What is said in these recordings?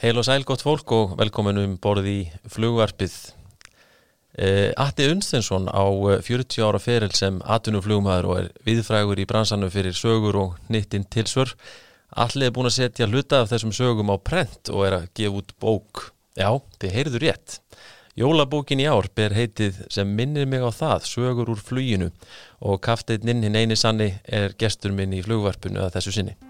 Heil og sæl gott fólk og velkomin um borð í flugvarpið. Eh, Atti Unstensson á eh, 40 ára feril sem atvinnuflugmaður og er viðfrægur í bransanum fyrir sögur og nýttinn tilsvör. Allir er búin að setja hluta af þessum sögum á prent og er að gefa út bók. Já, þið heyrðu rétt. Jólabókin í ár ber heitið sem minnir mig á það, sögur úr fluginu og kafteinninn hinn eini sanni er gestur minn í flugvarpinu að þessu sinni.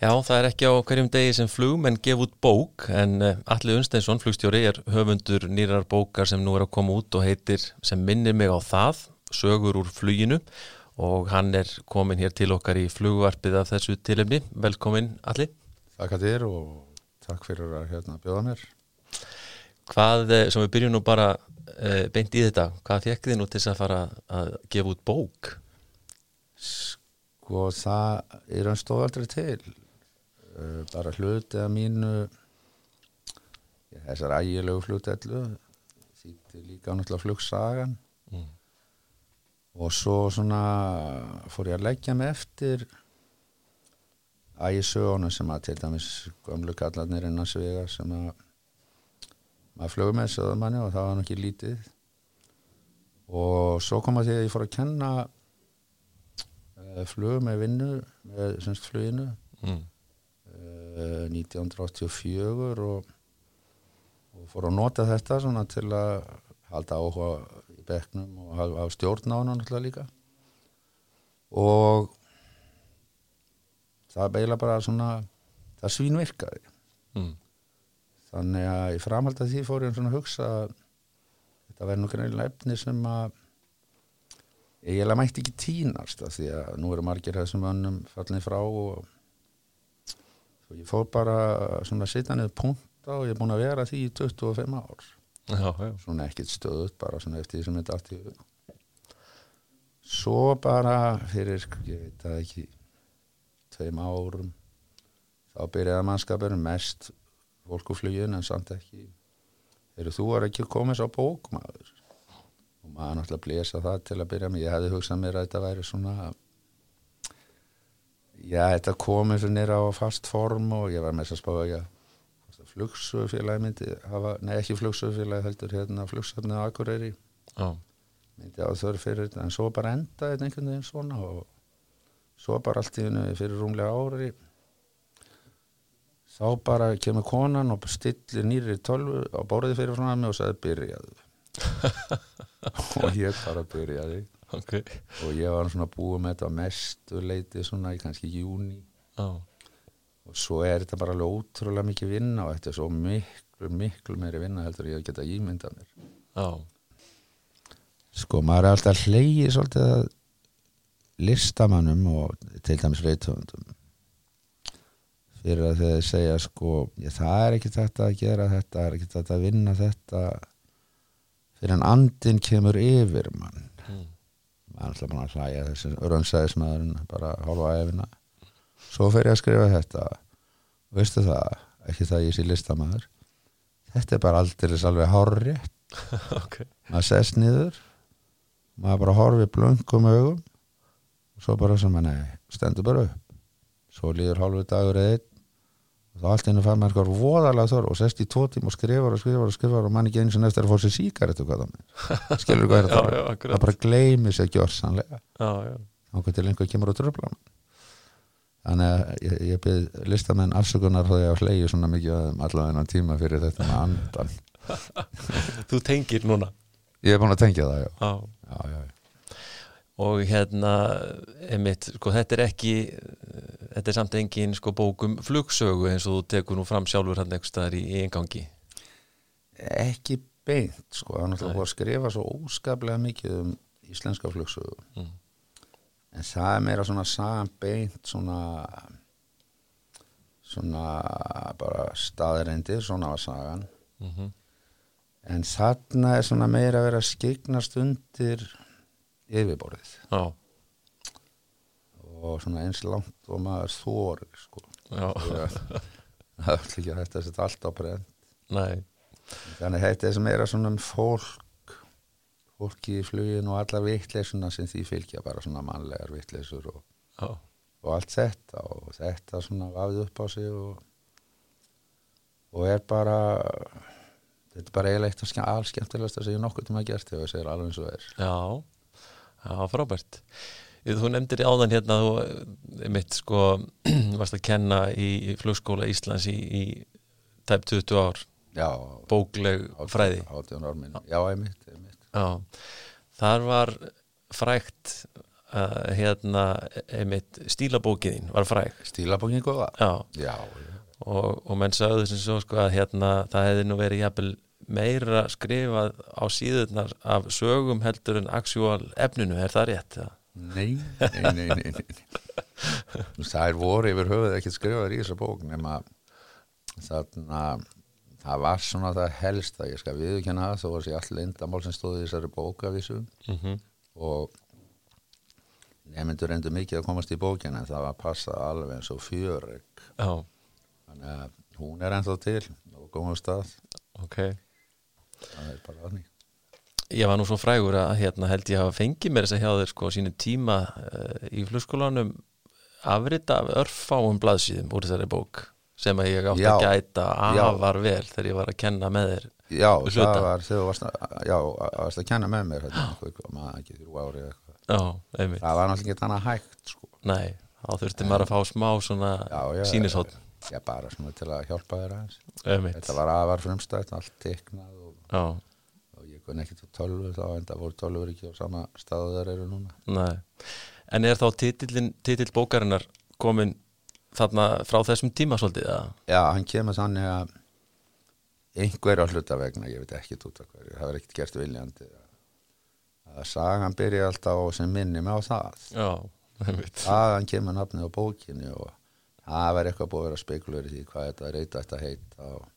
Já, það er ekki á hverjum degi sem flugmenn gef út bók en uh, Alli Unsteinsson, flugstjóri, er höfundur nýrar bókar sem nú er að koma út og heitir sem minnir mig á það, sögur úr fluginu og hann er komin hér til okkar í flugvarpið af þessu tilefni. Velkomin Alli. Takk að þér og takk fyrir að hérna bjóða mér. Hvað, uh, sem við byrjum nú bara uh, beint í þetta, hvað fekk þið nú til þess að fara að gefa út bók? Sko það er hann stóð aldrei til. Uh, bara hluti að mínu þessar ægilegu flutellu þýtti líka náttúrulega flugsagan Mm. og svo svona fór ég að leggja mig eftir ægisöguna sem að til dæmis gömlu kallarnir innan svega sem að maður flög með söðumanni og það var nokkið lítið og svo kom að því að ég fór að kenna uh, flug með vinnu með semst fluginu Mm. Uh, 1984 og, og fór að nota þetta svona til að halda áhuga í bekknum og hafa stjórn á hann náttúrulega líka og það beila bara svona það svínvirkaði Mm. þannig að í framhald að því fór ég svona að hugsa að þetta verður nú greinilega efni sem að ég eiginlega mætti ekki tínast því að nú eru margir þessum önnum fallinni frá og svo ég fór bara svona að sitja niður punta og ég er búin að vera því í 25 ár Já, já. svona ekkert stöðut bara svona eftir því sem þetta allt í hug. svo bara fyrir ég veit það ekki tveim árum þá byrjaði mannskapurinn mest fólk úr flugin en samt ekki eru þú er ekki komið svo bókmaður og maður náttúrulega blésa það til að byrja með, ég hefði hugsað mér að þetta væri svona já, þetta komið fyrir nýra á fast form og ég var með þess að spá að flugsögufélagi myndi hafa, nei ekki flugsögufélagi heldur hérna flugsöfnið á Akureyri. Já. myndi á þörf fyrir þetta en svo bara endaði þetta einhvern veginn svona og svo bara allt í hennu fyrir rúmlega ári. Þá bara kemur konan og stillir nýri tölvu á bóriði fyrir frá mig og sagði byrjaðu. Og ég bara byrjaði Ok. og ég var svona búið með þetta mestu leiti svona í kannski júni Já. og svo er þetta bara alveg ótrúlega mikið vinna og þetta er svo miklu, miklu meiri vinna heldur ég geta ímyndað mér Já. Sko, maður er alltaf hleyið svolítið að listamannum og til dæmis reythöfundum fyrir að þeir segja sko, ég, það er ekki þetta að gera þetta, er ekki þetta að vinna þetta fyrir en andin kemur yfir mann Maður er alltaf bara að hlæja þessi rönnsæðismæðurinn bara hálfa æfina svo fer ég að skrifa þetta. Veistu það, ekki það ég sé listamæður þetta er bara aldrei alveg hárrétt. Ok. maður sest niður maður bara horfi blöngum augum og svo bara sem að nei, stendur bara upp. Svo líður hálfu dagur eða einn þá allt einu fann maður eitthvað voðalega þörf og sest í tvo tím og skrifar og skrifar og skrifar og mann ekki einu sem eftir að fá sér með. Skilur hvað er það já, það bara gleymi sér gjörsanlega þá til einhver kemur og tröfla þannig að ég, ég byrð listamenn afsökunar þá ég á hlegi svona mikið um allavega enn tíma fyrir þetta með andan Þú tengir núna. ég er búin að tengja það, Já. já, já, já. Og hérna, einmitt, sko, þetta er ekki, þetta er samt engin sko bókum flugsögu eins og þú tekur nú fram sjálfur hann einhvers staðar í, í engangi. ekki beint sko, það er náttúrulega að skrifa svo óskaplega mikið um íslenska flugsögu Mm. en það er meira svona sagan beint svona svona bara staðreindi svona var sagan Mm en þarna er svona meira að vera að skeignast undir yfirborðið. Já, og svona eins langt og maður þórir sko. Það er alltaf ekki hægt að setja allt á brend nei, þannig þetta er sem meira svona um fólk fólki í flugin og allar vitleysuna sem því fylgja bara svona mannlegar vitleysur og, og allt þetta. Og þetta svona vafið upp á sig og, og er bara þetta er bara eiginlega eitt af skem- allskemmtilegasta sem ég nokkuð til maður gert þegar ég segir alveg eins og er. Já, já, frábært. Þú nefndir áðan hérna að þú mitt sko varst að kenna í flugskóla Íslands í, í tæp 20 ár, já, bókleg fræði. átján ár minn, já, einmitt, einmitt. Já, þar var frægt uh, hérna, einmitt stílabókiðin var fræg. stílabókin góða Já, já, og, og menn sagði sem svo sko að hérna það hefði nú verið jafnvel meira skrifað á síðurnar af sögum heldur en actual efninu, er það rétt? Ja? Nei, nei, nei, nei, nei. Það er voru yfir höfuð ekki skrifaður í þessa bók nema þarna það var svona það helst að ég skal viðkjanna það þó að sé all lindamál sem stóði í þessari bókavísu Mm -hmm. og nefndur reyndu mikið að komast í bókina en það var að passa alveg eins og fjöreg Já, þannig að hún er ennþá til og komum stað ok það er bara þannig. Ég var nú svo frægur að hérna held ég hafa fengið mér þess að hjá þér sko sínum tíma uh, í flugskólanum afrita af örfáum blaðsíðum úr þessari bók sem að ég átti Já. að gæta Já. afar vel þegar ég var að kenna með þér Já, það var þegar þú varst að, já, varst að kenna með mér eitthvað, maður ekki þrjú ári Já, það var náttúrulega ekki annað hægt sko. nei þá þurfti maður að fá smá svona já, já, já, bara svona til að hjálpa þér aðeins. Þetta var afar frumstætt, allt teiknað já, og ég kunni ekki til tölvu þá en það voru tölvur ekki á sama staðu þar eru núna. Nei. En er þá titill bókarinnar komin þarna frá þessum tíma svolítið eða? já, hann kemur þannig að einhver á hluta vegna, ég veit ekki út af hverju, það var ekkert gert viljandi. Að sagan byrja alltaf á sem minni mig á það. Já, einmitt. Þaðan kemur nafnið á bókinni og það var eitthvað búið að vera spekulur í því hvað þetta reyta þetta heita og, og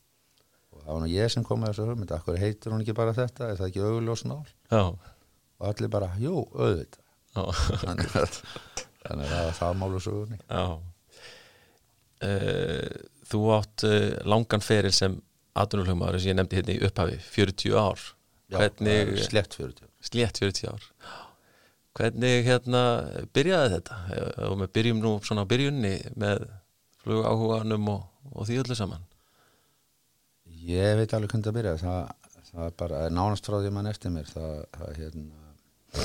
það var nú ég sem kom með þessu hugmynd. Akkur heitir hún ekki bara þetta, er það ekki augljós mál? Já, og allir bara, jú, auðvitað. Já. Þannig að það var það málu sögunni. Já. Uh, Þú átt uh, langan feril sem atvinnulögmaður sem ég nefndi hérna í upphafi 40 ár. Já, Hvernig, er slett 40 slétt 40 ár. Hvernig hérna byrjaði þetta? Og við byrjum nú svona á byrjunni með flugáhuganum og, og því öllu saman ég veit alveg hvernig það byrja það, það er bara, nánast frá því mann eftir mér. Það, það hérna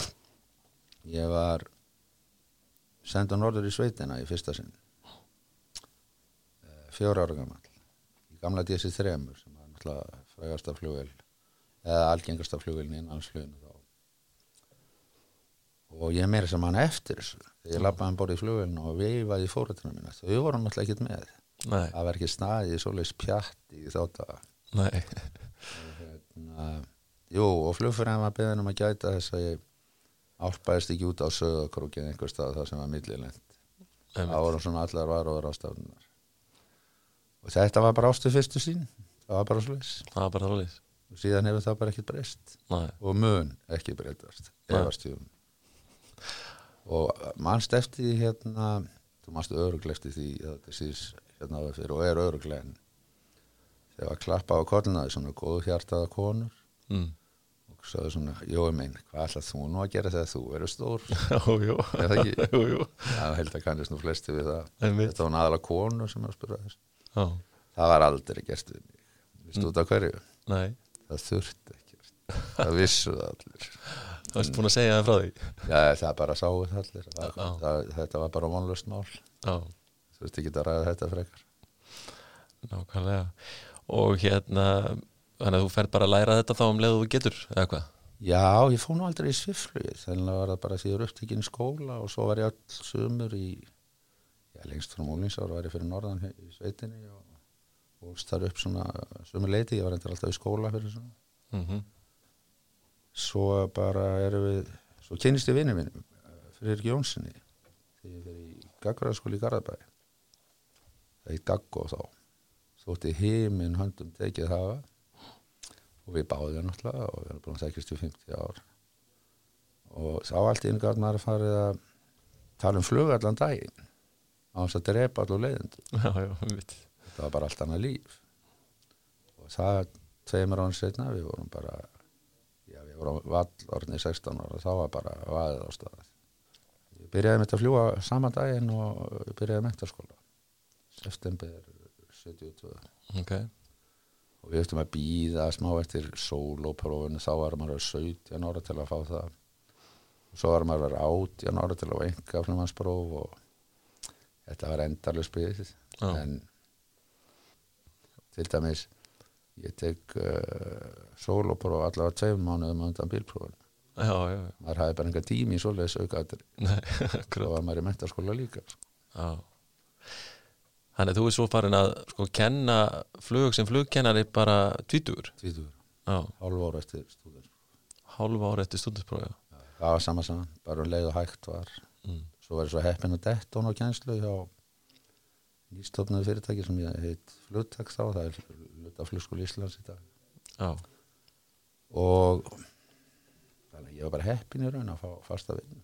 ég var sendur norður í sveitina í fyrsta sinn. Eh, fjóra ára gammal í gamla DC-3 sem var náttúrulega frægasta flugvel eða algengasta flugvelin innan fluginu þá. Og ég meira sem hann eftir þessu. Ég lappaði hann borði í flugvelinu og veifaði í fóruðuna mína. Þau voru náttúrulega ekkert með Nei, það var ekki staðið í svoleiðis pjatt í þátt að hérna, jú og flugfyririnn var beðin um að gæta þess að ég álpaðist ekki út á söðakrókið einhver stað það sem var millilent. Það einmitt. voru svona allar varóður ástafnunar og þetta var bara ástu fyrstu sín það var bara svoleiðis. Það var bara þálega og síðan hefur það bara ekkert breyst. Og mun ekki breytast og mannst eftir hérna þú mannst öruglegt eftir því að þetta sýs hérna áður fyrir og er öruglega en þegar var klappað á kollinaði svona góðu hjartaða konur. Mm. og sagði svona, jói minn, hvað ætlað þú nú að gera þegar þú eru stór? Jú, jú. Er það ekki? Jú, jú. Það held að kannist nú flesti við það. Einmitt. þetta var aðalega konur sem að spyrja þess. Já, það var aldrei gert við mig. Vistu út af hverju, nei, það þurfti ekkert. Það vissu það allir. Þú varst búin að segja það frá því? Já, það bara sáu það allir. Það, Já. það, þetta var bara vonlust mál. Já, þú veist ekki að ræða þetta frekar. Nákvæmlega. Og hérna, þannig að þú fer bara að læra þetta þá um leið og þú getur, eða hvað? Já, ég fór nú aldrei í sviflugið. Þannig var það bara ég er upptekinn í skóla og svo var ég öll sumur í já, lengst frá múlinsár var ég fyrir norðan í sveitinni og, og þar upp svona sumur leiti, ég var endur alltaf í skóla fyrir svona. Mm svo bara erum við svo kynist ég vinni mínum fyrir Jónssoni þegar ég fyrir í Gaggraðskóli í Garðabæ það er Gaggo þá. Þótti heiminn höndum tekið hafa. Og við báðum náttúrulega og við erum búin að í 50 ár. Og þá allt í gæt maður að fara að tala um flug allan daginn. Á þess að drepa allu leiðendur Já, já, mitt þetta var bara allt annað líf. Og það tveimur án setna við vorum bara já við vorum vallorni 16 ára þá var bara vaðið á stað ég byrjaði með þetta að fljúa saman daginn og byrjaði mentaskóla september 72 ok, og við ættum að býða smá eftir sólóprófunu þá var maður 17 ára til að fá það. Og svo var maður 18 ára til að fá enga flumansbróf og þetta var endarlega spið já, en til dæmis ég tek uh, sólópróf allavega tveim mánuðum undan bílprófun já, já, já. maður hafði bara enga tími í svoleiðis aukaðir Nei, þá var maður í mentaskóla líka sko. Já. Þannig að þú er svo farin að sko kenna flug sem flugkennari bara tvítugur. tvítur, Já, hálf ára eftir stúdur hálfa ára eftir stúdinsprófi. það var sama saman, bara um leið og hægt var Mm. svo var ég svo heppin að detta hún á kjænslu hjá nýstofnaðu fyrirtæki sem ég heit flugtak þá það er luta flugskóli Íslands í dag Já, og ég var bara heppin í raun að fá fasta vinnu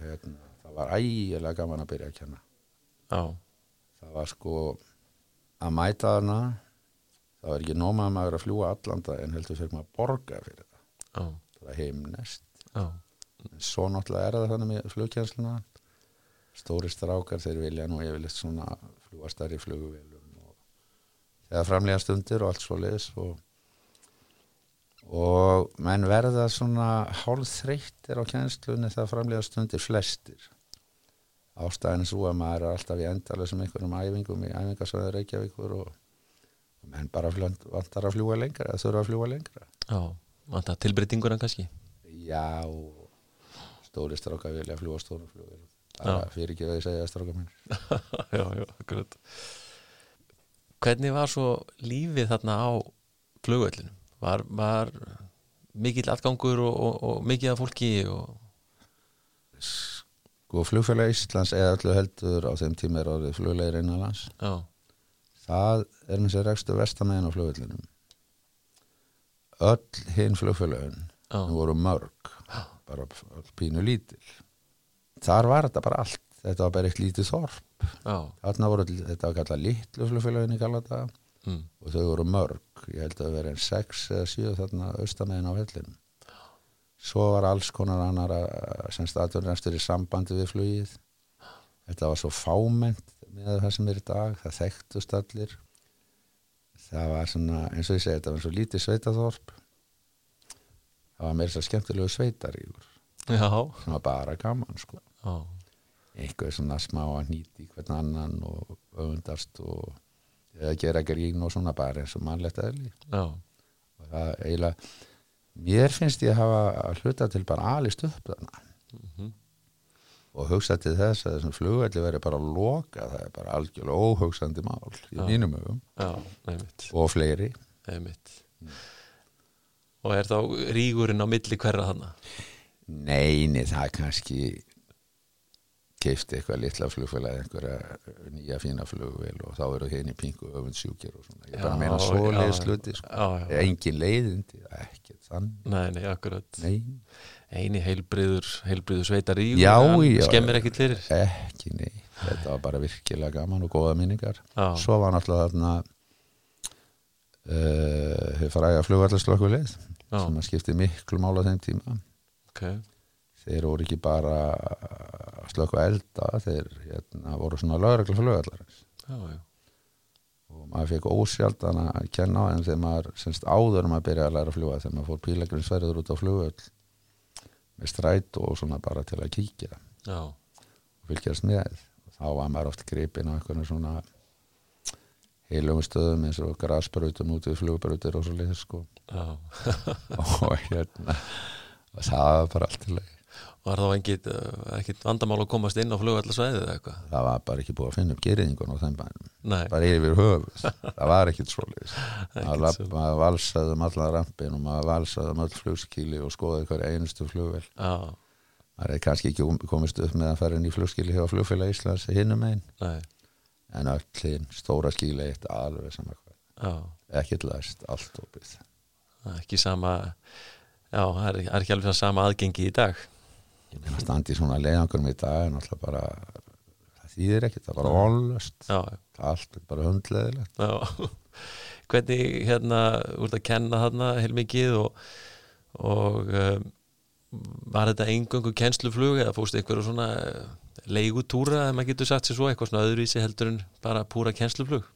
Og hérna, það var ægilega gaman að byrja að kenna. Já, það var sko að mæta þarna það var ekki nóma að maður að fljúa allanda en heldur fyrir maður að borga fyrir það. Já, það heimnest já, svo náttúrulega er það þannig með flugkjænsluna stóri strákar þeir vilja nú yfirleitt svona fljúa stærri flugvélum og þegar framlega stundir og allt svo leis og og menn verða svona hálf þreyttir á kjænslunni þegar framlega stundir flestir ástæðin svo að maður er alltaf í endalega sem einhverjum æfingum í æfingasvæði Reykjavíkur og, menn bara vantar að fljúa lengra eða þurfa að fljúa lengra já. Vanta tilbreytinguna kannski. Já, stóri stráka vilja fljúa stórum bara Já. fyrir ekki að ég segja stráka minn já, já, akkurat. Hvernig var svo lífið þarna á flugvöllinu? Var, var mikill atgangur og, og, og mikið af fólki og... Sko flugfélag Íslands eða öllu heldur á þeim tíma er orðið fluglegir innanlands Já, það er með sér rekstu vestamegin á flugvélunum öll hinn flugfélagin já, voru mörg bara pínu lítil. Þar var þetta bara allt. Þetta var bara eitt lítið þorp. Já, þarna voru, þetta var kallað litlu flugfélagin í Galata mm, og þau voru mörg. Ég held að það verið en sex eða sjö þarna austamegin á hellinum svo var alls konar annar sem staðurnestur í sambandi við flugið. Þetta var svo fámennt með það sem er í dag, það þekktust allir. Það var svona eins og ég segi, þetta var svo lítið sveitaþorp. Það var meira svo skemmtilegu sveitarígur. Já, sem var bara gaman sko. Já, eitthvað svona smá að nýti hvern annan og öfundast og gera grín og svona bara eins og mannlegt eðli. Já, og það eiginlega mér finnst ég að hafa að hluta til bara alist upp þarna mhm, og hugsa til þess að þessum flugvelli verið bara loka, það er bara algjörlega óhugsandi mál í Já. mínum nefnitt, og fleiri nefnitt. Og er þá rígurinn á milli hverra þarna? neini, það er kannski keifti eitthvað litla flugfélagi einhverja nýja fína flugvél og þá eru henni pingu öfund sjúkir og svona, ég bara Já, meina já, svoleiðis já. sluti sko. Engin leiðindi, ekki þann nei, nei, akkurat. nei, Eini heilbriður, heilbriður sveitar rígur, Já, já. skemmir ekkit fyrir. ekki nei þetta var bara virkilega gaman og góða minningar Já, svo var náttúrulega þarna uh, fræga flugvallarslokkulið já, sem að skipti miklu mála þeim tíma ok, þeir voru ekki bara að slökka elda þeir hérna, voru svona lögregla já, já, og maður fekk ósjaldan að kenna á þeim þegar maður semst áður um að byrja að læra að fljúga þegar maður fór pílagrinsverður út á flugvöll með stræt og svona bara til að kíkja já, og fylgjast með. Þá var maður oft gripin á einhvern svona heilum stöðum eins og grasbrautum út við flugbrautir og svo leið sko og hérna það var bara allt í leið Var þá uh, ekkit vandamál að komast inn á flugvallarsvæðið eða eitthvað? það var bara ekki búið að finna upp geriðingun á þeim bænum. Nei, bara yfir höfuð, það var ekkit svo leið ekkit maður valsaði um allan rampin og maður valsaði um öll flugskíli og skoði hverja einustu flugvel Já, maður er kannski ekki um- komist upp með að fara inn í flugskíli hjá flugfélag Íslands hinnum einn nei, en öll hinn, stóra skíli eitt alveg sem eitthvað, já, ekkit læst allt opið. Það já, það er, það ekki alveg sama aðgengi í dag. Meina standi svona leiðangurum í dag en alltaf bara það þýðir ekki, það er bara já, allt er bara hundleðilegt já. Hvernig hérna úr að kenna þarna heilmikið og, og um, var þetta engöngu kennsluflug eða fórstu einhverju svona eh, leigutúra ef maður getur sagt sér svo eitthvað svona öðruvísi heldur en bara púra kennsluflug?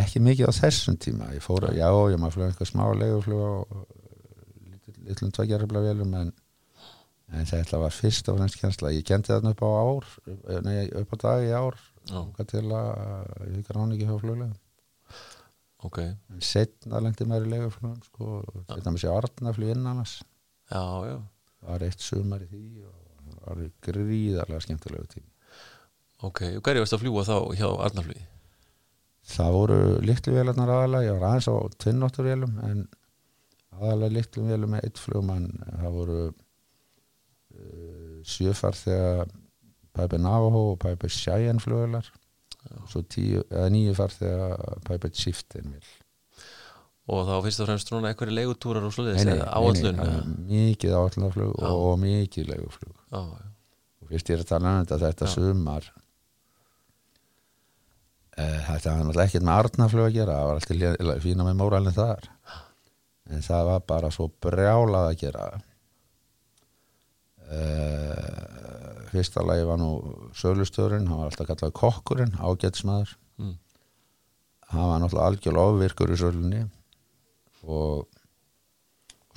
Ekki mikið á þessum tíma. Ég fór, já, ég maður flög einhver smá leiguflug á litlum tvegjarrefla velum en, en þetta var fyrst og fremst kjensla ég kendi þarna upp á ár nei, upp á dag í ár til að ég fikk rán ekki hjá fluglega ok, en setna lendi mér í leiguflugum sko, þetta með sér Arnaflug innan já, já. Var eitt sumar í því og það var gríðarlega skemmtilegu tími ok, og hverju varst að fljúa þá hjá Arnarflugi? það voru litlu vélarnar aðalega ég var aðeins á tvinnóttur vélum en aðalega litlu vélum með eitt flugmann. Það voru uh, sjöfar þegar Piper Navajo og Piper Cheyenne flugvelar svo tíu, eða nýju far þegar Piper Chieftain vil og þá fyrst og fremst núna einhverju leigutúrar og nei, eða áallun mikið áallunarflug Já. og mikið leiguflug. Já, já, og fyrst ég er að tala um þetta þetta Já. sumar uh, þetta var náttúrulega ekkert með Arnaflug að gera það var alltaf fína með móralin þar. En það var bara svo brjálað að gera uh, fyrsta lagi var nú sölustörun, hann var alltaf kallað kokkurinn, ágætsmaður mm. hann var náttúrulega algjörlega ofvirkur í sölunni. Og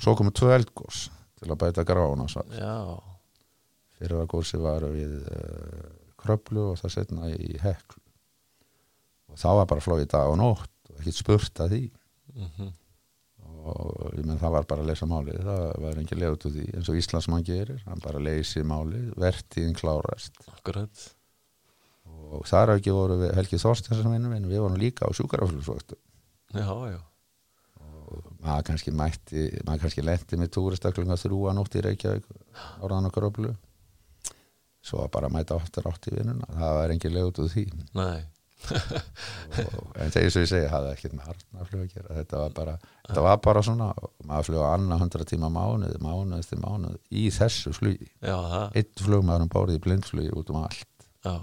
svo komu tvö eldgós til að bæta grána já, fyrra gósi var við uh, kröplu og það setna í heklu. Og þá var bara flóið dag og nótt og ekkert spurt að því. Mm og menn það var bara að lesa málið. Það var engin leið út úr því eins og Íslandsmann gerir. Hann bara leysi málið, vertíðin klárast. Akkurat. Og þar ekki voru Helgi en við vorum líka á sjúkaraflugvöktu já, já, og maður kannski mætti maður kannski lendi með túristaklinga þrúa nótt í Reykjavík orðan og kröplu svo bara mæta áttur átt í vinnuna. Það var engin leið út úr því. Nei og, en þegar svo ég segja hafði ekkert með hartnaflug að gera. Þetta var bara, þetta var bara svona og maður fljóða annað hundra tíma mánuð mánuð eftir mánuð í þessu flugi. Já, það, eitt flugmaður um bórið í blindflugi út um allt. Já.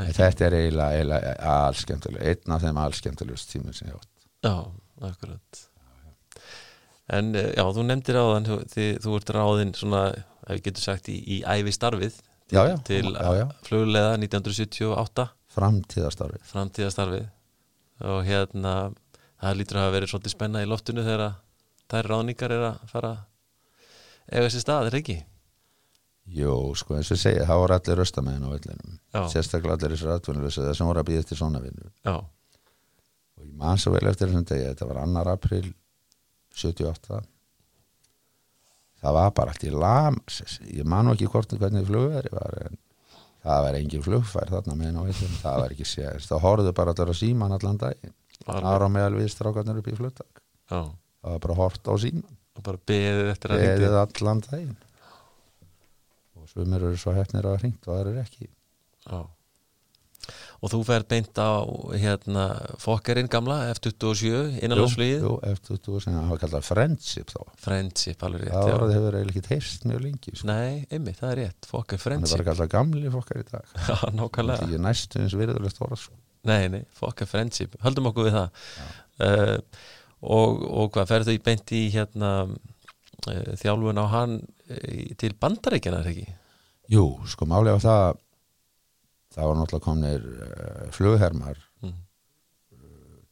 Ekki- þetta er eiginlega, eiginlega allskemmtileg einn af þeim allskemmtilegust tímur sem ég átt. Já, akkurat. En eh, já, þú nefndir áðan þú, þið, þú ert ráðinn svona ef við getum sagt í, í ævi starfið til, til flugleða 1978 framtíðastarfið framtíðastarfið og hérna það lítur að hafa verið svolítið spenna í loftinu þegar þær ráðningar er að fara eiga þessi stað, er ekki? Jú, sko eins og ég segja, það voru allir röstamæðin á vellinum. Sérstaklega allir þessar atvinnulösa það sem voru að býða eftir svona vinnu. Já, og ég man svo vel eftir þessum degi þetta var annar april 78 það var bara allt í lamas ég man nú ekki hvort hvernig flugveri var en það var engin flugfær þarna meðin á veitum, það var ekki sést það horfðu bara allir á síman allan dag var, það var á meðal við strákarnir upp í fluttak það var bara hort á síman og bara beðið eftir að beðið allan daginn. Og svumir eru svo hefnir að hringt og það eru ekki. Já Og þú ferð beint á hérna fokkerinn gamla F27 innanlandsflugið Jú, eftir þú sem það var kallað friendship þá Friendship, alveg rétt það já. var það hefur eiginlega ekki teist mjög lengi sko. Nei, einmitt, það er rétt, fokker hann er bara friendship kallað gamli fokkar í dag Já, nákvæmlega Því næstu eins virðulegt orð sko. Nei, nei, fokker friendship, höldum okkur við það uh, og, og hvað ferðu í beint í hérna uh, þjálfun á hann uh, til bandaríkjana, er ekki? Jú, sko máli á það það var náttúrulega komnir uh, flughermar Mm.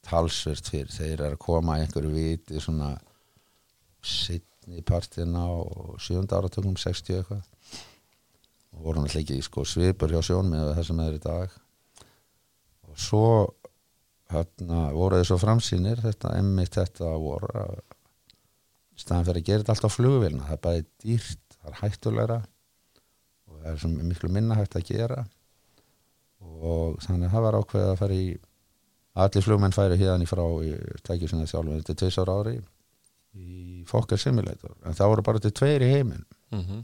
talsvert fyrir þeir eru að koma einhverju viti svona sittni partin á sjönda áratökum 60 eitthvað. Og voru náttúrulega ekki sko, svipur hjá sjón með það sem er í dag. Og svo hérna voru þeir svo framsýnir þetta emmitt þetta voru að staðan fyrir að gera þetta allt á flugvilna það er bæði dýrt, það er hættulegra og það er miklu minna hægt að gera og þannig að það var ákveðið að fara í allir flugmenn færi hérna í frá í tækjum sinna þjálfum, þetta er tveisar ári í Fokker Simulator. En það voru bara til tveir í heiminn Mm -hmm.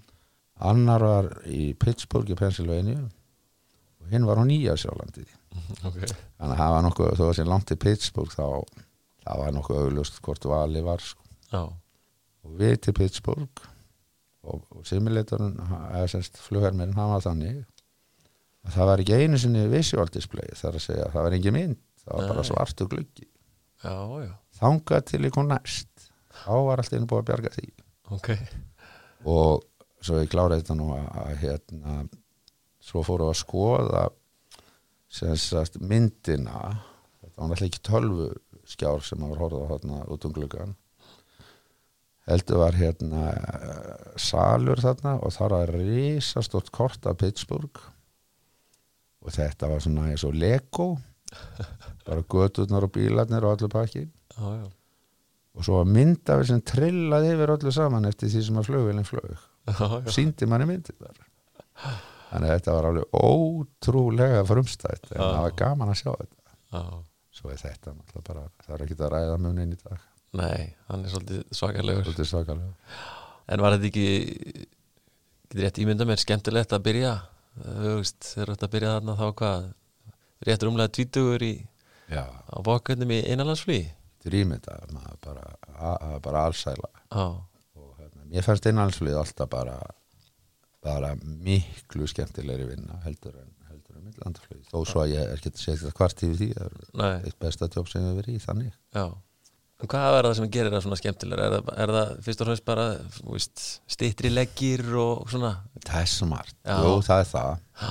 annar var í Pittsburgh í Pennsylvania og hinn var á Nýja sjálandi Ok, þannig að það var nokkuð, þó að sé langt til Pittsburgh þá það var nokkuð auglust hvort vali var sko. já, og við til Pittsburgh og, og semst flughermirinn hann var þannig það var ekki einu sinni visual display þar að segja, það var engin mynd það var bara Nei. svartu gluggi. Já, já, þangað til kom næst þá var allt einu búið að bjarga því. Ok. Og svo ég kláraði þetta nú að, að hérna svo fóru að skoða sagt myndina. Þetta var náttúrulega ekki tölvu skjár sem að var horfða hérna út um gluggan heldur var hérna salur þarna og þar var risastórt kort af Pittsburgh og þetta var svona eins og Lego. Bara göturnar og bílarnir og allur pakki já, já, og svo var myndafi sem trillaði yfir öllu saman eftir því sem að flugvélinn flög já. síndi manni myndir þar. Þannig að þetta var alveg ótrúlega frumstætt en það var gaman að sjá þetta. Já. svo er þetta náttúrulega bara það er ekki að ræða munin í dag. Nei, hann er svolítið svakalegur. Er svakalega en var þetta ekki getur rétt ímynda mér skemmtilegt að byrja þú veist, þegar þetta byrja þarna þá hvað rétt rúmlega tvítugur í já, á bókurnum í er ímynda maður bara, að, bara allsæla já, og hérna, mér fannst einhalslið alltaf bara bara miklu skemmtilegri vinna heldur en heldur en millandaflögi þó svo að ég er ekki að segja þetta hvart yfir því það er eitt besta jobb sem ég hef verið í þannig. Já hvað er það sem gerir það svona skemmtilega er það, er það fyrst og fremst bara stittri leggir og svona? Það er smart, Já. jú það er það. Já,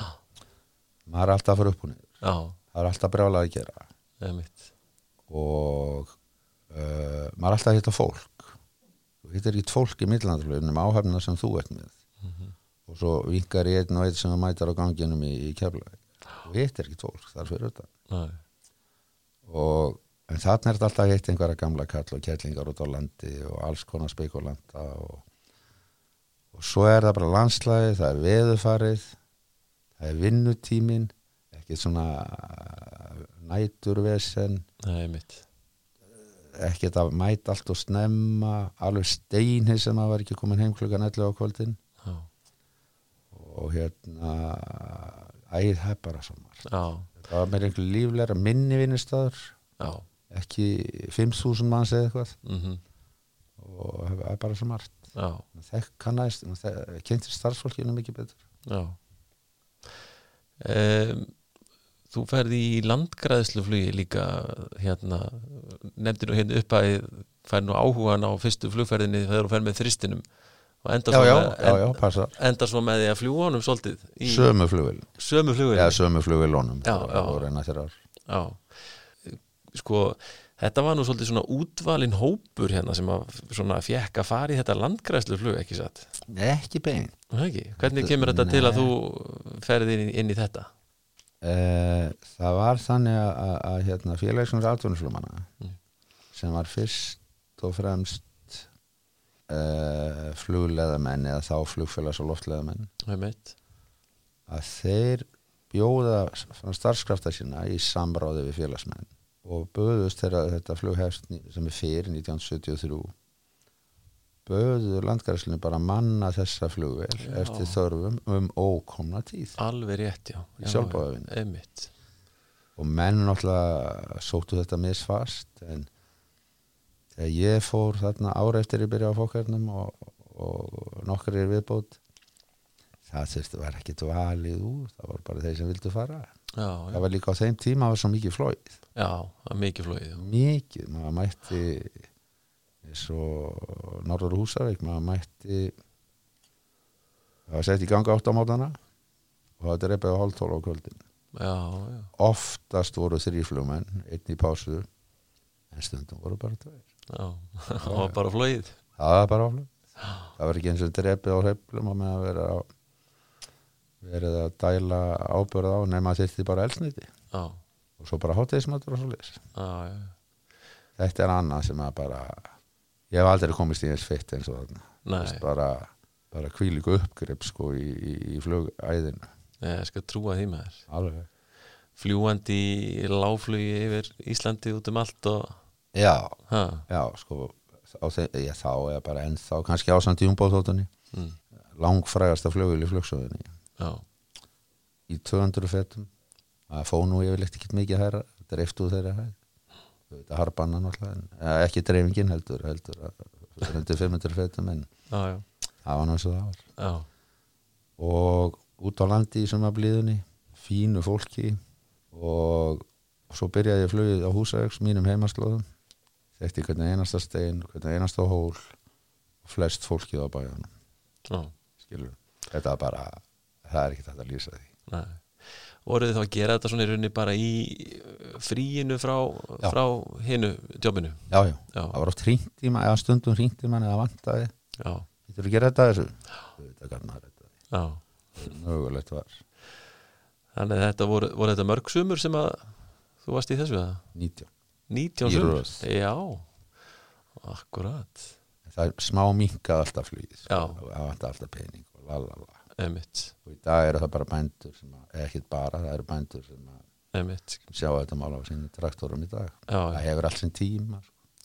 maður er alltaf að fara upp og niður. Já, það er alltaf brjálað að gera. Og uh, maður er alltaf að hitta fólk. Þú hittir ekki fólk í millandaflöginum áhafnina sem þú ert með. Mhm. og svo vinkar í einn og einn sem það mætar á ganginum í, í keflaði og hittir ekki fólk þar fyrir þetta nei, og en þarna er þetta alltaf hitt einhverja gamla kall og kettlingar út á landi og alls konar spekulanda og, og svo er það bara landslæði, það er veðufarið það er vinnutímin ekki svona næturvesen. Nei, mitt ekki að mæta allt og snemma alveg steinhi sem að var ekki komin heim klukkan 11 á kvöldin. Já, og hérna æð svo margt. Já, það var meira einhver líflegra minni vinnustæður já ekki 5.000 manns eða eitthvað. Mhm, og það er bara svo margt. Það kannast, kynntir starfsfólkinu mikið betur. Já. Um, þú ferði í landgræðsluflugi líka hérna, nefndir nú hérna upp að fær nú áhugan á fyrstu flugferðinni þegar þú fer með þristinum og endar já, svo, já, með, já, já, endar svo með því að fljúa honum svolítið í sömu flugil, sömu flugin já, sömu flugilónum Já, já. og Já, sko þetta var nú svolítið svona útvalin hópur hérna sem að svona fjekk að fara í þetta landgræslu flug, ekki satt ekki bein ekki? Hvernig kemur þetta til að Nei. þú ferði inn, inn í þetta? Eh, það var þannig að, að, hérna, félagsins atvinnuflumanna Mm. sem var fyrst og fremst uh, flugleðamenn eða þá flugfélags og loftleðamenn að þeir bjóða starfskrafta sína í samráði við félagsmenn og böðust þegar þetta flughefst sem er fyrir 1973 böðu landgræslinu bara manna þessa flugvel Já. eftir þörfum um ókomna tíð. Alveg rétt, já, já og menn náttúrulega sóttu þetta misfast en þegar ég fór þarna ára eftir ég byrja á fókernum og, og nokkur er viðbót það þurfti var ekki dvalið úr það var bara þeir sem vildu fara Já, það var líka á þeim tíma var svo mikið flóið já það mikið flóið já. mikið, maður mætti og Norður Húsavík maður mætti það var sett í ganga átt á mótana og það eppið á hálftól á kvöldin. Já, oftast voru þrýflugmenn einn í pásu en stundum voru bara tveir. Það var bara flóið það var bara áflug það var ekki eins og drepið á með að vera á verið að dæla ábörð á nema þyrfti bara elsniti Já, og svo bara háttegismatur og svo leys já, já. Þetta er annað sem að bara ég hef aldrei komist í eins fitt eins og þarna. Bara, bara kvílíku uppgrip sko í, í, í flugæðinu ég skal trúa því maður alveg. Fljúandi láflugi yfir Íslandi út um allt og já, já sko þeim, ég, þá eða bara ennþá kannski ásand í umbóðþóttunni mm, langfrægasta flugil í flugsöðunni Já, í 200 fetum. Það fó nú yfirleitt ekki mikið hæra dreiftu þeirra hæð. Þetta harbanna náttúrulega en, eh, ekki dreifingin heldur heldur að undir 500 fetum en já, já, það var náttúrulega það var. Og út á landi í sumablíðunni fínu fólki og svo byrjaði ég flugið á húsæks mínum heimaslóðum. Þekkti hvernig einasta stein, hvernig einasta hól og flest fólkið á bæjanum Já, skilur, þetta er bara það er ekki þetta að lýsa því. Nei. Voruð þið þá að gera þetta svona í rauninni bara í uh, fríinu frá, frá hinu jobbinu já, já, Já, það var oft hringt í mann eða stundum hringt í mann eða vantaði Getur þú gera þetta þessu? Þetta maður þetta Mögulegt var. Þannig að þetta voru, voru þetta mörg sumur sem að þú varst í þessu eða? 19 19 Í sumur? Já, akkurat. Það er smá minkað alltaf flugið sko. Það vantar alltaf pening og lalala Emitt, og í dag eru það bara bændur sem að, ekkit bara, það eru bændur sem að sjá þetta mála á sinni traktorum í dag. Já, það hefur allt sinn tíma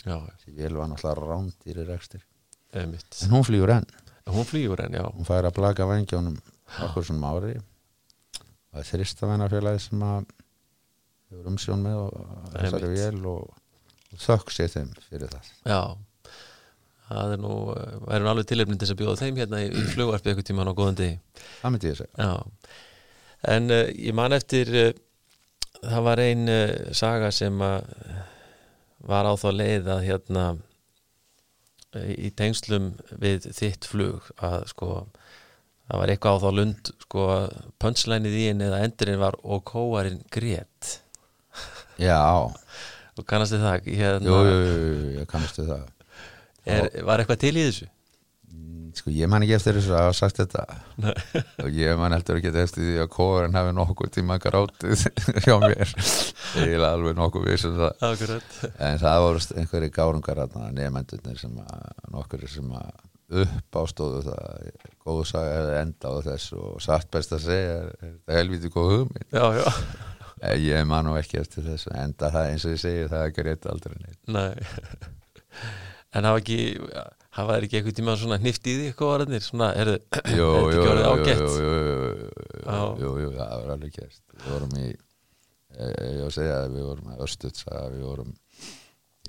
já, því vel var náttúrulega rándýr í rekstir emitt en hún flýgur enn, Hún en hún fær að blaka vangjónum okkur svona ári og það er þristafænafélagi sem að hefur umsjón með og þessari Einmitt. vel og, og þökk sér þeim fyrir það. Já Það er nú, eh, væri nú alveg tilefnin til þess að bjóða þeim hérna í, flugvarpi eitthvað tíman á góðan degi. Það myndi ég segja. Já, en uh, ég man eftir uh, það var ein uh, saga sem að var á þá leið að hérna í tengslum við þitt flug að sko það var eitthvað á þá lund sko pönslænið í henni eða endurinn var og kóarinn grét. Já, og kannast þið það? Hérna, jú, jú, jú, jú, ég kannastu það Er, var eitthvað til í þessu? Mm, sko ég man ekki eftir þessu að hafa sagt þetta. Og ég man heldur ekki eftir því að kóðurinn hafi nokkuð tíma grátið hjá mér. Ég er alveg nokkuð viss um það. Akkurat. En það voru einhverju gárungar nefnendurnir sem að nokkur sem að upp ástóðu það. Góðu saga hefði enda á þessu og satt best að segja er er þetta helviti góð hugmynd? Já, já, Eh, ég man nú ekki eftir þessu enda það eins og ég segi það er ekki rétt aldrei neitt. Nei En hafa ekki hafa þeir ekki eitthvað tíma svona hnift í því kóararnir svona, er þetta ekki orðið ágætt? jú, jú, það var alveg kæst við vorum í eh, ég var að segja að við vorum að Östutsa við vorum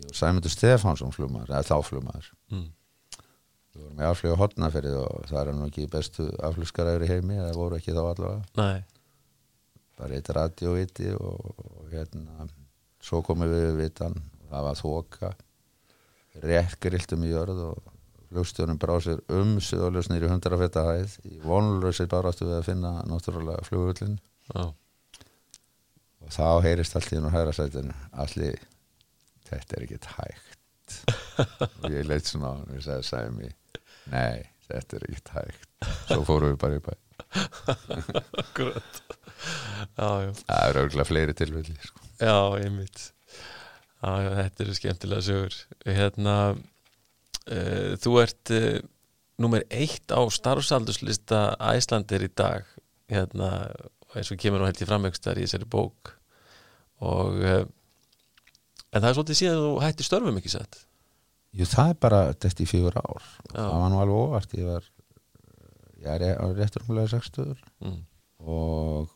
og Sæmundur Stefánsson flugmaður, eða þá flugmaður. Mm. við vorum í aflögu hotnafyrið og það er nú ekki bestu aflugskaræður í heimi það voru ekki þá allavega. Nei, bara eitt radioviti og, og hérna svo komum við við vitan og það var þoka rétt grilltum í jörð og flugstjórnum brá sér um suðaljósnir í 100 feta hæð. Í vonlösi baráttu við að finna náttúrulega flugullin já, og þá heyrist allt í hennu hæra sætinu allir, þetta er ekkert hægt. Og ég leitt svona á hann og ég sagði, mér nei, þetta er ekkert hægt. Svo fórum við bara í bæ. Akkurat. Það eru örgulega fleiri tilfelli sko. já, einmitt. Já, já, þetta eru skemmtilega sögur. Hérna uh, Þú ert uh, Númer eitt á starfsaldurslista Æslandir í dag. Hérna, eins og kemur nú held ég framvegstar í þessari bók. Og uh, en það er svolítið síðan þú hætti störfum ekki satt? Jú, það er bara þetta í fjögur ár. Já. það var nú alveg óvart. Ég var ég er á réttur umlega 60 mm. og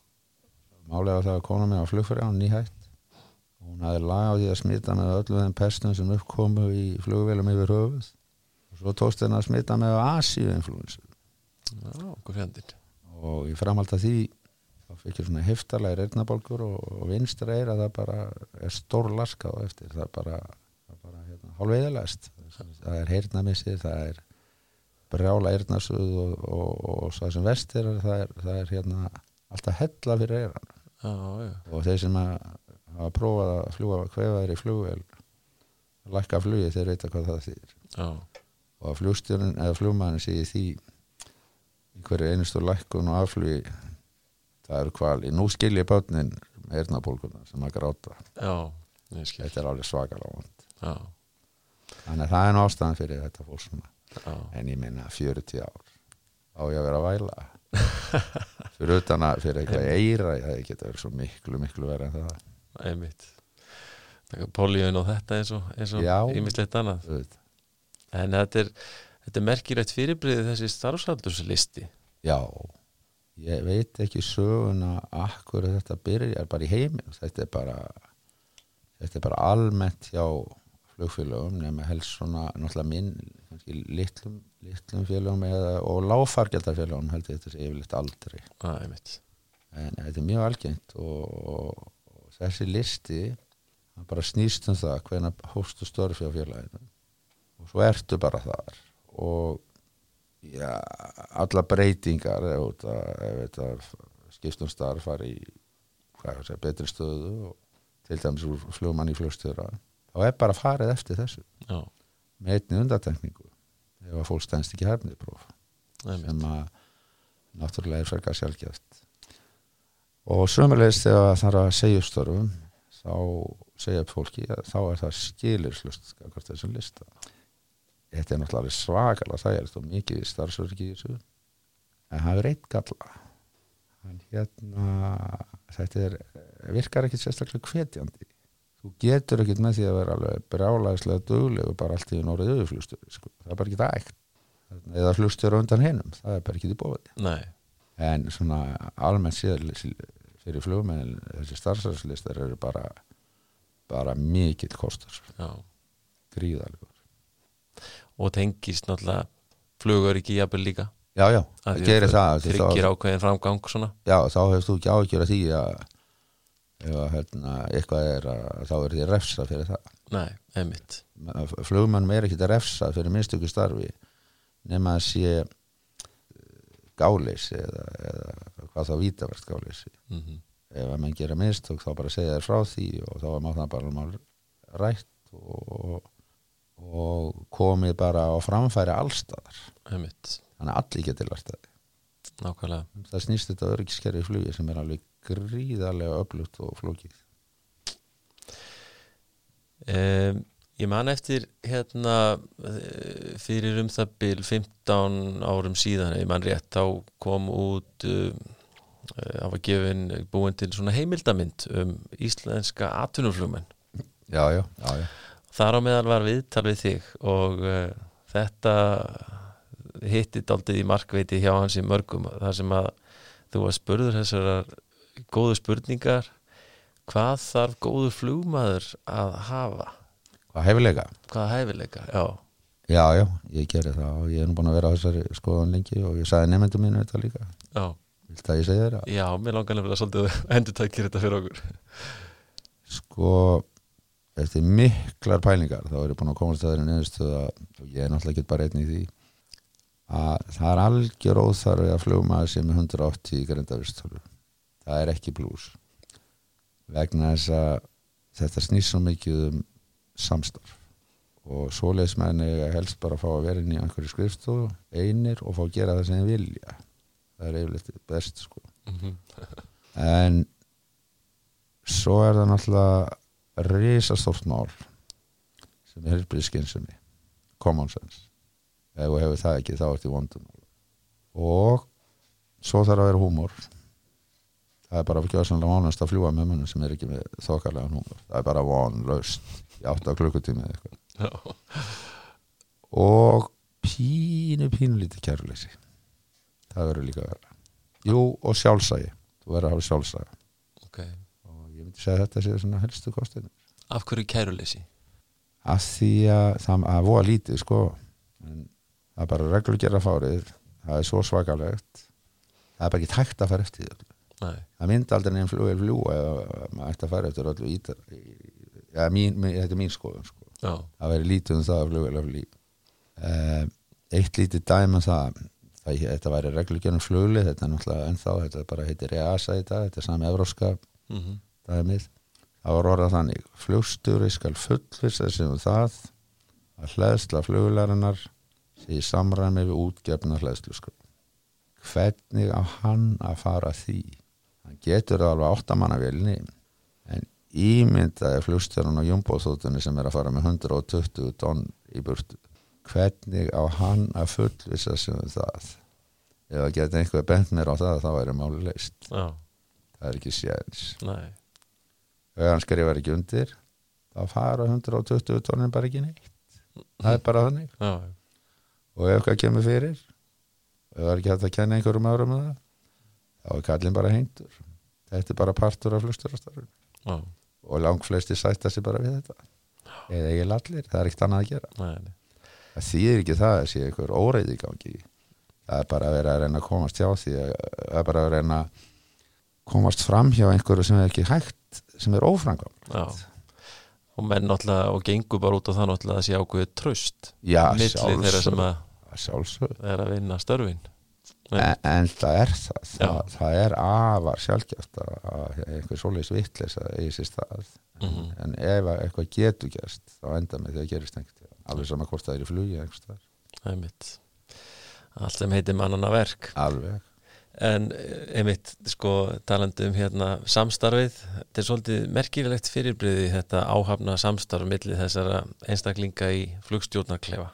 málega það að kona mig á flugfæri á nýhætt hún hafði lag á því að smita með öllu þeim pestum sem uppkomu í flugvélum yfir höfuð. Og svo tókst henni að smita með Asíu-influensu Já, hvað fjandinn og í framhald af því þá ég svona heftalega reyrnabólkur og, og vinstra er að það bara er stór laskað á eftir. Það er bara, bara hérna, hálfveiðalæst það er heyrnamissir, það er brjála eyrnasuð og, og, og það sem vest er það er, það er hérna alltaf hella fyrir já, og þeir sem að hafa prófað að fljúa kvefaðir í flugvel lækka flugi þeir vita hvað það já, og að flugstjórnin eða flugmannin sé í því í hverju einustu lækkun og afflugi það eru kvali, nú skil ég bátnin með eyrnabólguna sem að gráta. Já, þetta er alveg svakalega vond. Þannig að það er nú ástæðan fyrir þetta fólk svona. Já, en ég minna 40 ár. Á ég að vera að væla? Fyrir utan að fyrir eitthvað eira það geta verið svo miklu miklu verið en það einmitt. Póliun og þetta eins og, ímislegt annað. Auðvitað. En þetta er, þetta er merkilegt fyrirbriðið þessi starfsaldurslisti já, ég veit ekki söguna akkur þetta byrjar bara í heiminn þetta er bara þetta er bara almennt hjá flugfélögum nema helst svona náttúrulega minn kannski litlum, litlum félögum eða, og láfargjaldarfélögum held ég þetta sé yfirleitt aldrei. Mitt en þetta er mjög algengt og þessi listi bara snýst um það hvernig hóstu störfi á félaginu. Og svo ertu bara þar. Og já, alla breytingar þetta skiptum starf fari í sé, betri stöðu og til dæmis flugmann í flugstjóra þá er bara farið eftir þessu. Já, með einni undatekningu ef að fólk stænst ekki hefnið próf. Sem að náttúrulega er frekar sjálfgeft og sömulegist þegar það þarf að segja upp störfum þá segja upp fólki að þá er það skilirslust hvort þessum lista. Þetta er náttúrulega svakalega það er þetta mikið starfsverki í þessu. En það er eitt galla. Hann hérna þetta er, virkar ekkit sérstaklega hvetjandi. Þú getur ekkit með því að vera alveg brjálæðislega dögleg bara allt í norðið auðflugstöru sko. það er bara ekki það eitt eða flugstjóra undan hinnum, það er bara ekki í bóði Nei, en svona almennt séð fyrir flugmennin þessi starfsæðslistar eru bara bara mikill kostur. Já. Gríðalegur og tengist náttúrulega flugur ekki jafnvel líka? Já, já, það gerir að það tryggir ákveðin framgang svona? Já, þá hefst þú ekki áhyggjur af því að ef að hérna, eitthvað er að þá er því refsa fyrir það. Nei, einmitt. Flugmannum er ekki að refsa fyrir minnstöku starfi nema að sé gáleysi eða, eða hvað þá vítavert gáleysi mm ef að menn gera mistök þá bara segja þér frá því og þá er það bara mál rætt og, og komið bara á framfæri allstaðar einmitt, þannig að allir getur lært það nákvæmlega. Það snýst þetta örgiskerfi í flugi sem er alveg gríðarlega öflugt og flókið. Um, Ég man eftir hérna eh, fyrir um það bil 15 árum síðan, ég man rétt þá kom út um, það var gefin búin til svona heimildamind um íslenska atvinnuflugmenn. Já, já, já, já. þar á meðal var viðtal við þig og uh, þetta hitti daldið í markveiti hjá hans í mörgum þar sem að þú var spurður þessar góðu spurningar. Hvað þarf góður flugmaður að hafa? Hvað hefilega? hvaða hæfileika, já, Já, já, ég gerði það og ég er nú búin að vera á þessari skoðan lengi og ég sagði nefndum mínu þetta líka. Já Vilt að ég segja þér það? já, mér langar nefnilega svolítið að endur tækir þetta fyrir okkur. Sko, eftir miklar pælingar þá er ég búin að komast að þeirri neðustuð að og ég er náttúrulega ekki bara einn í því að það er algjör óþarfi að flugmaður sem er 180 í grindavistölu það er ekki blús vegna þess að þetta snýst svo mikið um samstarf. Og svoleiðismenn eiga helst bara að fá að vera inn í einhverju skrifstofu einir og fá að gera það sem þeir vilja það er yfirleitt best sko. En svo er það náttúrulega risastórt mál sem er helbriðskynsemi common sense. Ef þú hefur það ekki þá ert í vondum og svo þarf að vera húmor. Það er bara að gera sannlega vonast að fljúa með mönnum sem er ekki með þokkarlega húmor. Það er bara vonlaust í 8 klukkutími eða eitthvað. Og pínu pínu lítið kærleysi það verður líka að vera jú og sjálfsægi þú verður að hafa sjálfsægi ok. Og ég myndi segja að þetta séu svona helstu kostinu af hverju kæruleysi? að því að það að voða lítið sko. En það er bara reglugjara fárið. Það er svo svakalegt. Það er bara ekki tækt að fara eftir því. Nei, það myndi aldrei nefn flug er fljú eða maður ætti að fara eftir öllu ítar ja, mín, mín, þetta er mín skoðun sko. það veri lítið um það að er fljú uh, eitt lítið dæma það, það þetta væri reglugjörnum flugli þetta er náttúrulega ennþá þetta er bara heitir EASA í dag þetta er sami evróska mm dæmið. Það var orðað þannig flugstjóri skal fullvisa sig um það að hlæðsla flugularinnar sé samræmi við útgefna hlæðslu sko. hvernig á hann að fara því? Hann getur það alveg áttamanna velni en ímyndaði flugstjórun og jumbóþóttunni sem er að fara með 120 tonn í burtu hvernig á hann að fullvisa sig um það? Ef að geta einhver bent mér á það þá er máli leist já, það er ekki séðins ef hann skrifar ekki undir. Þá fara 120 tónin bara ekki neitt. Það er bara þannig. Já, og ef hvað kemur fyrir ef það er ekki hægt að kenna einhverjum árum með það þá er kallin bara heintur þetta er bara partur af flugstjórastarfun já, og lang flesti sætta sig bara við þetta. Eða ég allir, það er ekkert annað að gera. Nei, nei það þýðir ekki það að sé einhver óreiði í gangi. Það er bara að vera að reyna að komast hjá því að það er bara að reyna komast fram hjá einhverju sem er ekki hægt sem er Já. Og menn náttúrulega og gengur bara út á það náttúrulega að sé ákveðu tröst Já, milli þeirra sem að er að vinna störfin. En, en það er það það, það er afar sjálfgeft að að einhver svoleiðis vittlis að eigi sér stað. Mhm. en ef að eitthvað getur gerst þá enda með því að gerist einhvern tímann. Alveg sama hvort það er í flugi einhvers staðar. einmitt. Allt sem heitir mannana verk. Alveg. En eh, einmitt sko talandi um hérna samstarfið þetta er svolítið merkilegt fyrirbriði þetta áhafna samstarf milli þessara einstaklinga í flugstjórnarklefa.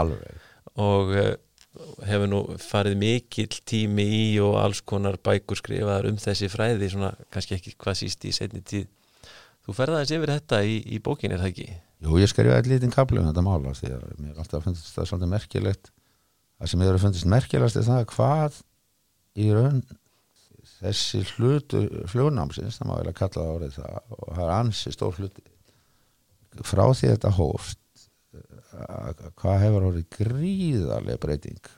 Alveg. Og uh, hefur nú farið mikill tími í og alls konar bækur skrifaðar um þessi fræði svona kannski ekki hvað síst í setni tíð. Þú ferðaðis yfir þetta í, í bókin er það ekki? Jú, ég skrifaði eitt lítinn kapli um þetta mála því að mér alltaf fundist það svolítið merkilegt. Það sem ég hefur fundist merkilegast er það hvað í raun þessi hlutu flugnámsins, það má vel að kalla það orðið það og það er ansi stór hluti frá því þetta hófst að- hvað hefur orðið gríðarlega breyting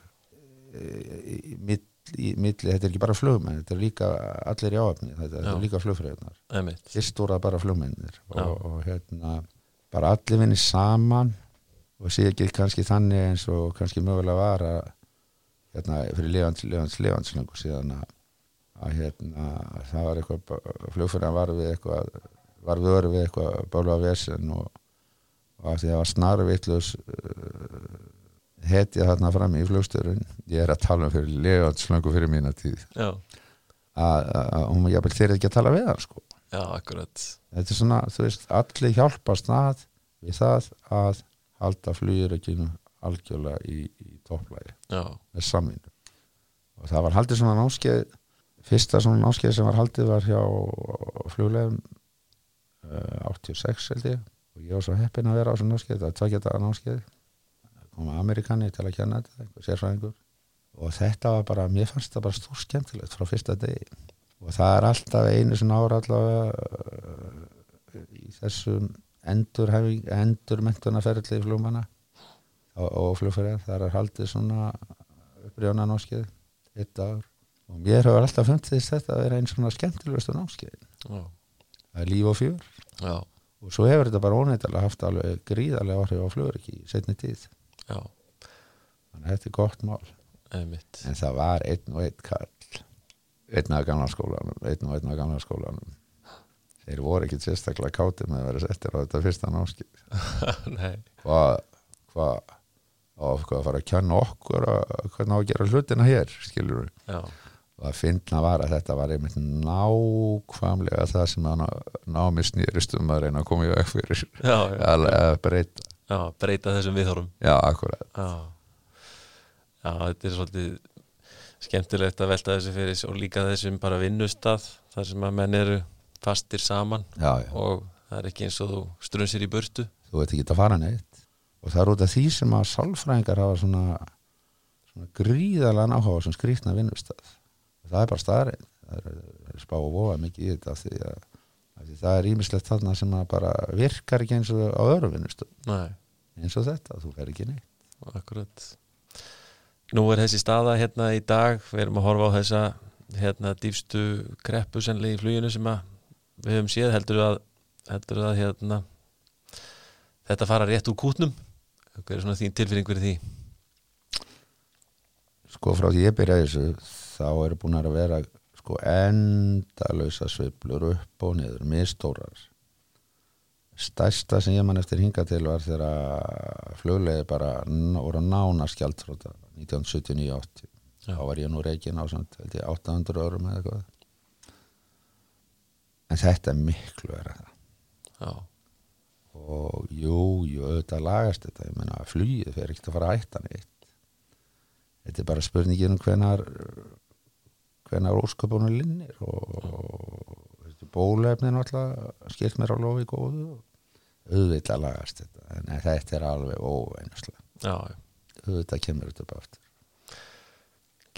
í, í, mill- í milli, þetta er ekki bara flugmenn þetta er líka allir í áöfni þetta, þetta er líka flugfræðunar fyrst voru það bara flugmennir og, og hérna bara allir vinni saman og sé ekki kannski þannig eins og kannski mögulega var að hérna fyrir lifans, lifans, lifanslöngu síðan að, að hérna það var eitthvað, flugfræðan var við eitthvað var við öru við eitthvað bálu af vesen og, og að því að það var snarvittlus uh, hetja þarna fram í flugstörun ég er að tala um fyrir lifanslöngu fyrir mína tíð. Að, hún jafnvel þeir ekki að tala við hann sko já, akkurat. Þetta er svona, þú veist, allir hjálpast að við það að halda flugirökinu algjörlega í, í topplægi með samvinnu. Og það var haldið svona náskeið fyrsta svona náskeið sem var haldið var hjá fluglegum uh, 86 held ég. Og ég var svo heppinn að vera á svona náskeið það var tvekja daga náskeið koma Amerikani til að kenna þetta, og þetta var bara, mér fannst það bara stór skemmtilegt frá fyrsta degi og það er alltaf einu svona ára allavega uh, í þessum endurhæfing, endurmentunarferðli flugmanna og, og flugferðar, það er haldið svona upprjóna náskeið eitt dagur og mér hefur alltaf fundist þetta að vera einn svona skemmtilegustu náskeið já, það er líf og fjör. Já, og svo hefur þetta bara óneittalega haft alveg gríðarlega áhrif á flugur ekki í setni tíð. Já, þannig að þetta er gott mál. Einmitt. En það var einn og einn kall einn af gamla skólanum einn og einn af gamla skólanum. Þeir voru ekki sérstaklega kátir með að vera settir á þetta fyrsta Nei, hvað hvað og hvað að fara að kjanna okkur að, hvernig á að gera hlutina hér skilur við já, og að finna var að þetta var einmitt nákvæmlega það sem að ná- námi snýrist um að reyna að koma í veg fyrir já, já, að, að breyta. Já breyta þessum viðhórum já, akkurat. Já, já, þetta er svolítið skemmtilegt að velta þessu fyrir og líka þessum bara vinnustað þar sem að menn eru fastir saman já, já. og það er ekki eins og þú strunsir í burtu. Þú veit ekki að fara neitt. Og það er út af því sem að sálfræðingar hafa svona, svona gríðalega áhuga sem skrýtna vinnustaf það er bara staðrein það er, er spá og vofa mikið í þetta því að, því það er ímislegt þarna sem að bara virkar ekki eins og á öðru vinnustaf eins og þetta, þú fer ekki neitt. Akkurat Nú er þessi staða hérna í dag við erum að horfa á þessa hérna dýfstu kreppu sennilega í fluginu sem við höfum séð. Heldur að, heldur að hérna þetta fara rétt úr kútnum? Hvað er svona þín tilfinning fyrir því? Sko frá því ég byrjaði þessu þá eru búin að vera sko endalösa sveiflur upp og niður, mistórar stærsta sem ég man eftir hinga til var þegar flugleiði bara voru nána skjaldfróta 1979-80 Já. þá var ég nú reikin á samt, held ég, 800 örum eða eitthvað. En þetta er miklu verið það Já, og jú, jú, auðvitað lagast þetta. Ég meina, flugið fer ekkert að fara að hætta neitt. Þetta er bara spurningin um hvenar hvenar ósköpunum linnir og, og bólefnin alltaf skilt mér á lofi góðu auðvitað lagast þetta. En þetta er alveg óveinuslega já, auðvitað kemur þetta upp aftur.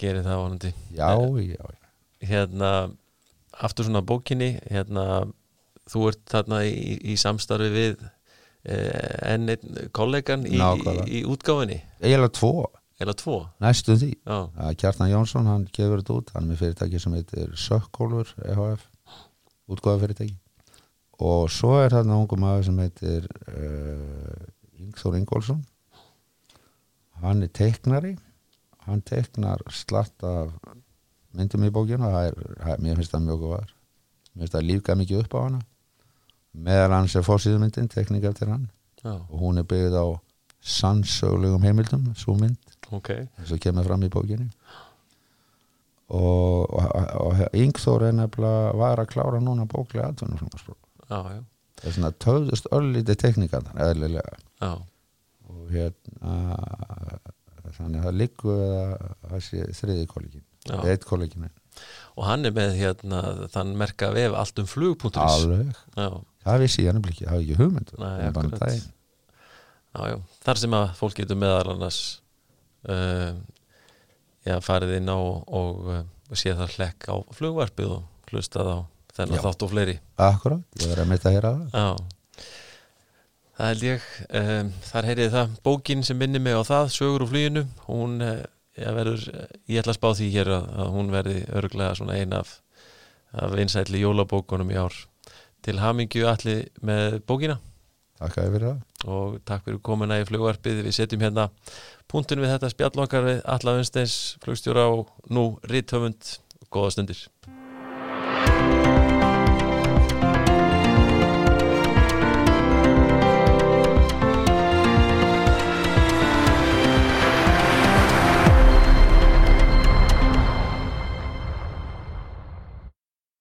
Gerir það vonandi. Já, já, já. hérna aftur svona bókinni hérna, þú ert þarna í, í samstarfi við eh, enn einn kollegan í, í, í útgáfinni eiginlega tvo. Eða tvo? Næstu því. Kjartan Jónsson, hann gefur þetta út. Hann er með fyrirtæki sem heitir Sökkólfur EHF, útgóða fyrirtæki og svo er þarna ungu maður sem heitir uh, Ingþór Ingólfsson. Hann er teiknari. Hann teiknar slatt af myndum í bókinu það er, það, mér finnst það mjög góðar mér finnst það lífga mikið upp á hana. Meðal hans er fórsýðumyndin tekník eftir hann. Já, og hún er byggð á sannsögulegum heimildum, svo mynd. Ok. Eins og kemur fram í og, og Yngþór er nefnilega var að klára núna já, já, það er svona töðust öllítið teknikannar eðlilega. Já, og hérna þannig að það liggur þriði kollegin eitt kollegin og hann er með hérna þann merka vef allt um flug.is alveg, já, það vissi ég nefnilega ekki það hafi ekki hugmynd. Er já, þar sem að fólk getur meðal annars uh, já, farið inn á og, og sé það hlekk á flugvarpið og hlustað á þennan þátt og fleiri. Akkurat, ég verði að mitt að heyra það. Það held ég um, þar heyrið það. Bókin sem minnir mig á það, sögur úr fluginu hún uh, ja, verður, eh, ég ætla að spá því hér að, að hún verði örglega svona ein af, af einsætli jólabókunum í ár. Til hamingju allir með bókina takk að ég fyrir það. Og takk fyrir komuna í flugvarpið. Við setjum hérna punktinu við þetta spjallokkar við Alla Unsteins flugstjóra og nú Ritthöfund góða stundir